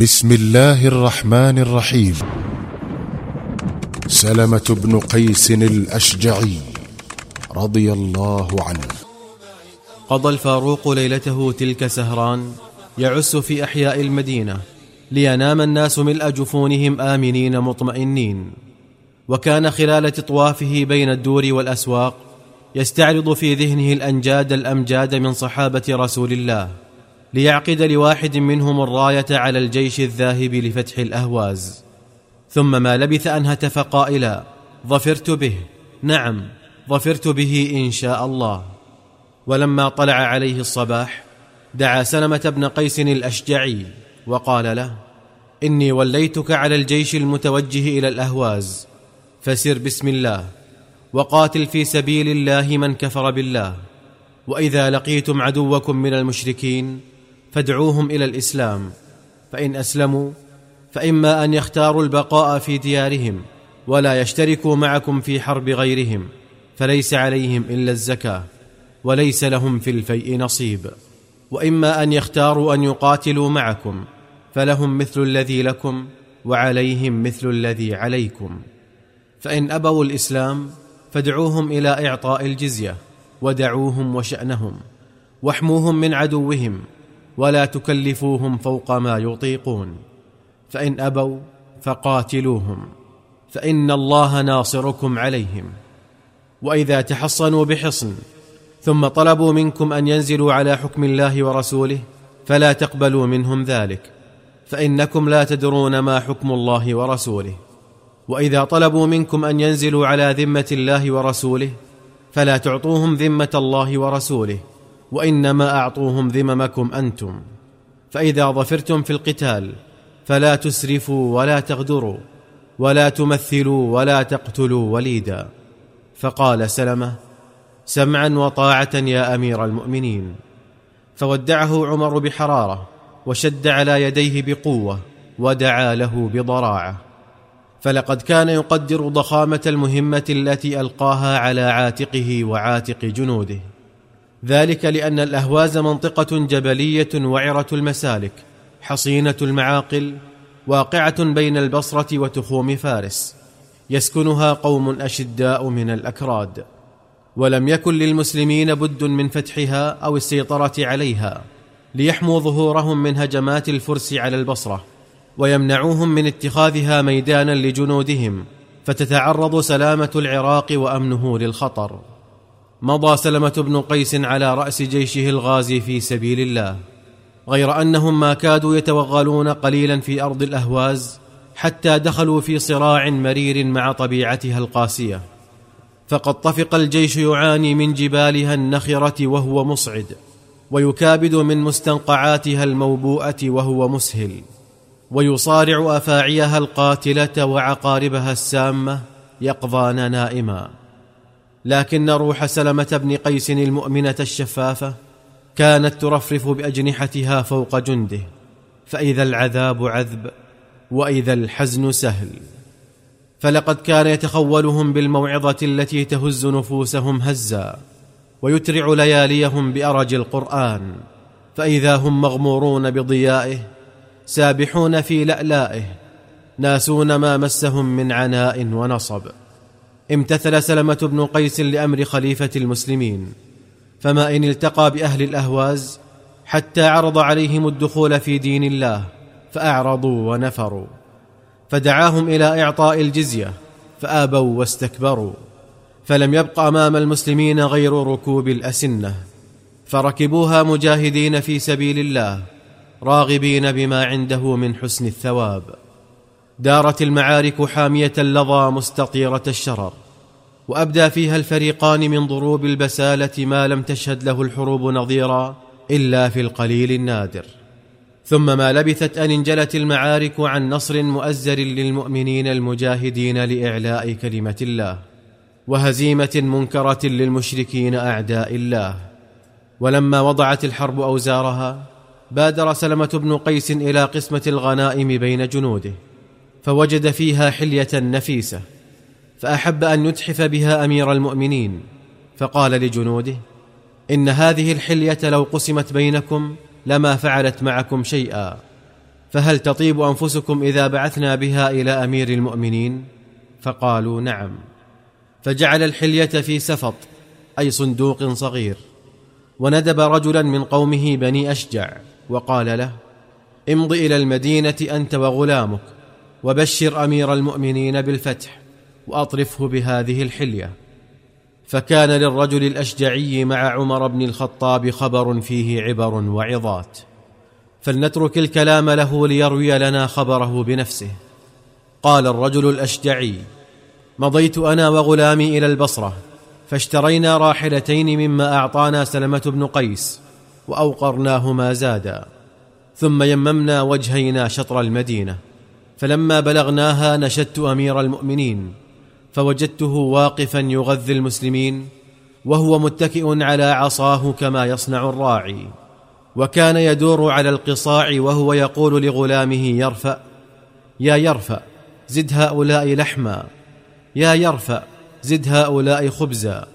بسم الله الرحمن الرحيم. سلمة بن قيس الأشجعي رضي الله عنه. قضى الفاروق ليلته تلك سهران يعس في أحياء المدينة لينام الناس ملء جفونهم آمنين مطمئنين. وكان خلال تطوافه بين الدور والأسواق يستعرض في ذهنه الأنجاد الأمجاد من صحابة رسول الله. ليعقد لواحد منهم الراية على الجيش الذاهب لفتح الأهواز. ثم ما لبث أن هتف قائلا ظفرت به. نعم ظفرت به إن شاء الله. ولما طلع عليه الصباح دعا سلمة بن قيس الأشجعي وقال له إني وليتك على الجيش المتوجه إلى الأهواز فسر بسم الله وقاتل في سبيل الله من كفر بالله وإذا لقيتم عدوكم من المشركين فادعوهم إلى الإسلام. فإن أسلموا فإما أن يختاروا البقاء في ديارهم ولا يشتركوا معكم في حرب غيرهم فليس عليهم إلا الزكاة وليس لهم في الفيء نصيب. وإما أن يختاروا أن يقاتلوا معكم فلهم مثل الذي لكم وعليهم مثل الذي عليكم. فإن أبوا الإسلام فادعوهم إلى إعطاء الجزية ودعوهم وشأنهم واحموهم من عدوهم ولا تكلفوهم فوق ما يطيقون. فإن أبوا فقاتلوهم فإن الله ناصركم عليهم. وإذا تحصنوا بحصن ثم طلبوا منكم أن ينزلوا على حكم الله ورسوله فلا تقبلوا منهم ذلك. فإنكم لا تدرون ما حكم الله ورسوله. وإذا طلبوا منكم أن ينزلوا على ذمة الله ورسوله فلا تعطوهم ذمة الله ورسوله. وإنما أعطوهم ذممكم أنتم. فإذا ظفرتم في القتال فلا تسرفوا ولا تغدروا ولا تمثلوا ولا تقتلوا وليدا. فقال سلمة سمعا وطاعة يا أمير المؤمنين. فودعه عمر بحرارة وشد على يديه بقوة ودعا له بضراعة. فلقد كان يقدر ضخامة المهمة التي ألقاها على عاتقه وعاتق جنوده. ذلك لأن الأهواز منطقة جبلية وعرة المسالك حصينة المعاقل واقعة بين البصرة وتخوم فارس. يسكنها قوم أشداء من الأكراد. ولم يكن للمسلمين بد من فتحها أو السيطرة عليها ليحموا ظهورهم من هجمات الفرس على البصرة ويمنعوهم من اتخاذها ميدانا لجنودهم فتتعرض سلامة العراق وأمنه للخطر. مضى سلمة بن قيس على رأس جيشه الغازي في سبيل الله غير أنهم ما كادوا يتوغلون قليلا في أرض الأهواز حتى دخلوا في صراع مرير مع طبيعتها القاسية. فقد طفق الجيش يعاني من جبالها النخرة وهو مصعد ويكابد من مستنقعاتها الموبوءة وهو مسهل ويصارع أفاعيها القاتلة وعقاربها السامة يقظان نائما. لكن روح سلمة بن قيس المؤمنة الشفافة كانت ترفرف بأجنحتها فوق جنده فإذا العذاب عذب وإذا الحزن سهل. فلقد كان يتخولهم بالموعظة التي تهز نفوسهم هزا ويترع لياليهم بأرج القرآن فإذا هم مغمورون بضيائه سابحون في لألائه ناسون ما مسهم من عناء ونصب. امتثل سلمة بن قيس لأمر خليفة المسلمين فما إن التقى بأهل الأهواز حتى عرض عليهم الدخول في دين الله فأعرضوا ونفروا فدعاهم إلى إعطاء الجزية فآبوا واستكبروا فلم يبق أمام المسلمين غير ركوب الأسنة فركبوها مجاهدين في سبيل الله راغبين بما عنده من حسن الثواب. دارت المعارك حامية اللظى مستطيرة الشرر وأبدى فيها الفريقان من ضروب البسالة ما لم تشهد له الحروب نظيرا إلا في القليل النادر. ثم ما لبثت أن انجلت المعارك عن نصر مؤزر للمؤمنين المجاهدين لإعلاء كلمة الله وهزيمة منكرة للمشركين أعداء الله. ولما وضعت الحرب أوزارها بادر سلمة بن قيس إلى قسمة الغنائم بين جنوده. فوجد فيها حلية نفيسة فأحب أن يتحف بها أمير المؤمنين فقال لجنوده إن هذه الحلية لو قسمت بينكم لما فعلت معكم شيئا فهل تطيب أنفسكم إذا بعثنا بها إلى أمير المؤمنين؟ فقالوا نعم. فجعل الحلية في سفط أي صندوق صغير وندب رجلا من قومه بني أشجع وقال له امض إلى المدينة أنت وغلامك وبشر أمير المؤمنين بالفتح وأطرفه بهذه الحلية. فكان للرجل الأشجعي مع عمر بن الخطاب خبر فيه عبر وعظات. فلنترك الكلام له ليروي لنا خبره بنفسه. قال الرجل الأشجعي مضيت أنا وغلامي إلى البصرة فاشترينا راحلتين مما أعطانا سلمة بن قيس وأوقرناهما زادا ثم يممنا وجهينا شطر المدينة. فلما بلغناها نشدت أمير المؤمنين فوجدته واقفا يغذي المسلمين وهو متكئ على عصاه كما يصنع الراعي وكان يدور على القصاع وهو يقول لغلامه يرفأ يا يرفأ زد هؤلاء لحما يا يرفأ زد هؤلاء خبزا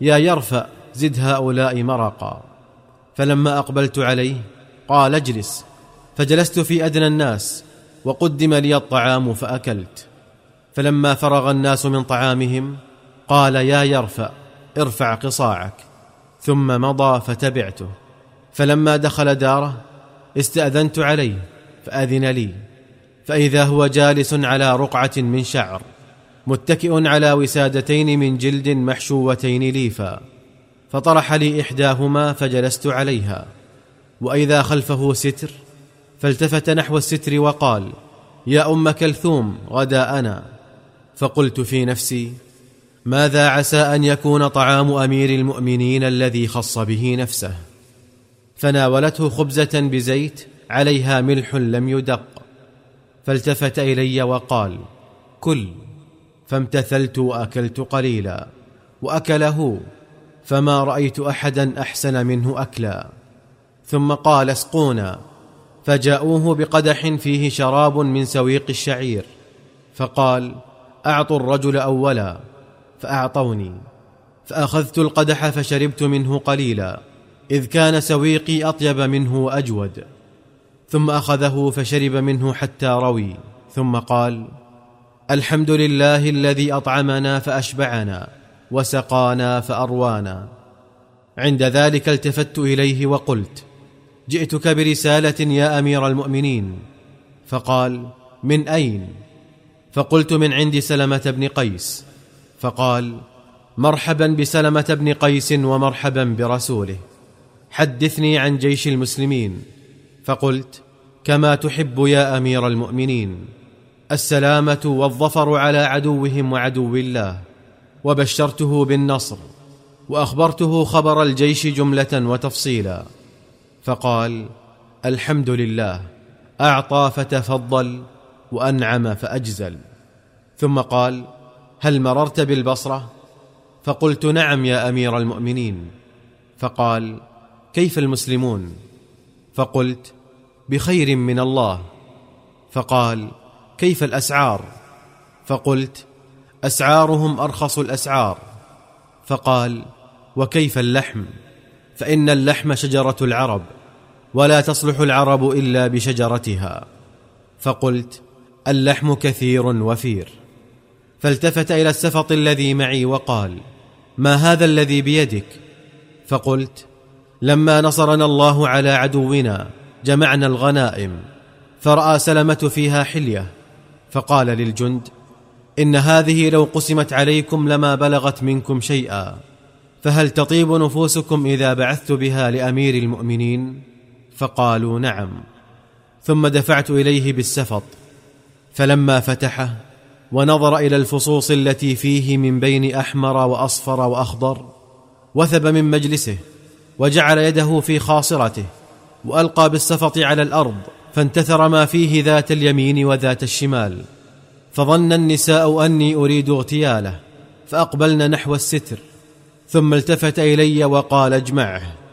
يا يرفأ زد هؤلاء مرقا. فلما أقبلت عليه قال اجلس. فجلست في أدنى الناس وقدم لي الطعام فأكلت. فلما فرغ الناس من طعامهم قال يا يرفأ ارفع قصاعك. ثم مضى فتبعته. فلما دخل داره استأذنت عليه فأذن لي. فإذا هو جالس على رقعة من شعر متكئ على وسادتين من جلد محشوتين ليفا. فطرح لي إحداهما فجلست عليها. وإذا خلفه ستر فالتفت نحو الستر وقال يا أم كلثوم غدا أنا. فقلت في نفسي ماذا عسى أن يكون طعام أمير المؤمنين الذي خص به نفسه؟ فناولته خبزة بزيت عليها ملح لم يدق. فالتفت إلي وقال كل. فامتثلت وأكلت قليلا وأكله فما رأيت أحدا أحسن منه أكلا. ثم قال اسقونا. فجاءوه بقدح فيه شراب من سويق الشعير فقال أعطوا الرجل أولا فأعطوني فأخذت القدح فشربت منه قليلا إذ كان سويقي أطيب منه وأجود. ثم أخذه فشرب منه حتى روي ثم قال الحمد لله الذي أطعمنا فأشبعنا وسقانا فأروانا. عند ذلك التفت إليه وقلت جئتك برسالة يا أمير المؤمنين. فقال من أين؟ فقلت من عند سلمة بن قيس. فقال مرحبا بسلمة بن قيس ومرحبا برسوله. حدثني عن جيش المسلمين. فقلت كما تحب يا أمير المؤمنين. السلامة والظفر على عدوهم وعدو الله. وبشرته بالنصر. وأخبرته خبر الجيش جملة وتفصيلا. فقال الحمد لله أعطى فتفضل وأنعم فأجزل. ثم قال هل مررت بالبصرة؟ فقلت نعم يا أمير المؤمنين. فقال كيف المسلمون؟ فقلت بخير من الله. فقال كيف الأسعار؟ فقلت أسعارهم أرخص الأسعار. فقال وكيف اللحم؟ فإن اللحم شجرة العرب. ولا تصلح العرب إلا بشجرتها. فقلت اللحم كثير وفير. فالتفت إلى السفط الذي معي وقال ما هذا الذي بيدك؟ فقلت لما نصرنا الله على عدونا جمعنا الغنائم فرأى سلمة فيها حلية. فقال للجند إن هذه لو قسمت عليكم لما بلغت منكم شيئا فهل تطيب نفوسكم إذا بعثت بها لأمير المؤمنين؟ فقالوا نعم. ثم دفعت إليه بالسفط. فلما فتحه ونظر إلى الفصوص التي فيه من بين أحمر وأصفر وأخضر وثب من مجلسه وجعل يده في خاصرته وألقى بالسفط على الأرض فانتثر ما فيه ذات اليمين وذات الشمال. فظن النساء أني أريد اغتياله فأقبلن نحو الستر ثم التفت إلي وقال اجمعه.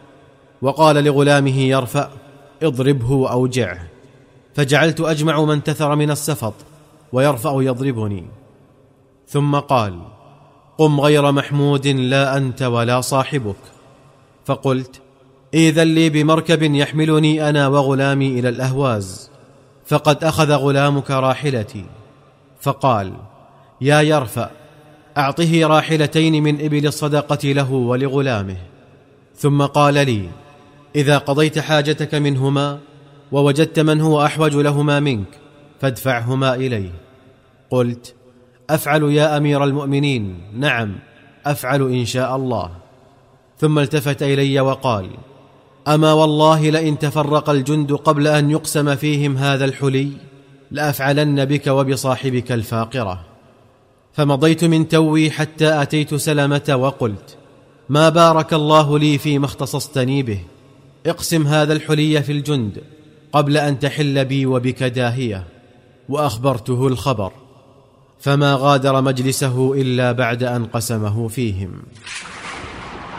وقال لغلامه يرفأ اضربه واوجعه فجعلت أجمع ما انتثر من السفط ويرفأ يضربني. ثم قال قم غير محمود لا أنت ولا صاحبك. فقلت إذن لي بمركب يحملني أنا وغلامي إلى الأهواز فقد أخذ غلامك راحلتي. فقال يا يرفأ أعطه راحلتين من إبل الصدقة له ولغلامه. ثم قال لي إذا قضيت حاجتك منهما ووجدت من هو أحوج لهما منك فادفعهما إليه. قلت أفعل يا أمير المؤمنين. نعم أفعل إن شاء الله. ثم التفت إلي وقال أما والله لئن تفرق الجند قبل أن يقسم فيهم هذا الحلي لأفعلن بك وبصاحبك الفاقرة. فمضيت من توي حتى أتيت سلمه وقلت ما بارك الله لي فيما اختصصتني به. اقسم هذا الحلي في الجند قبل أن تحل بي وبك داهية وأخبرته الخبر فما غادر مجلسه إلا بعد أن قسمه فيهم.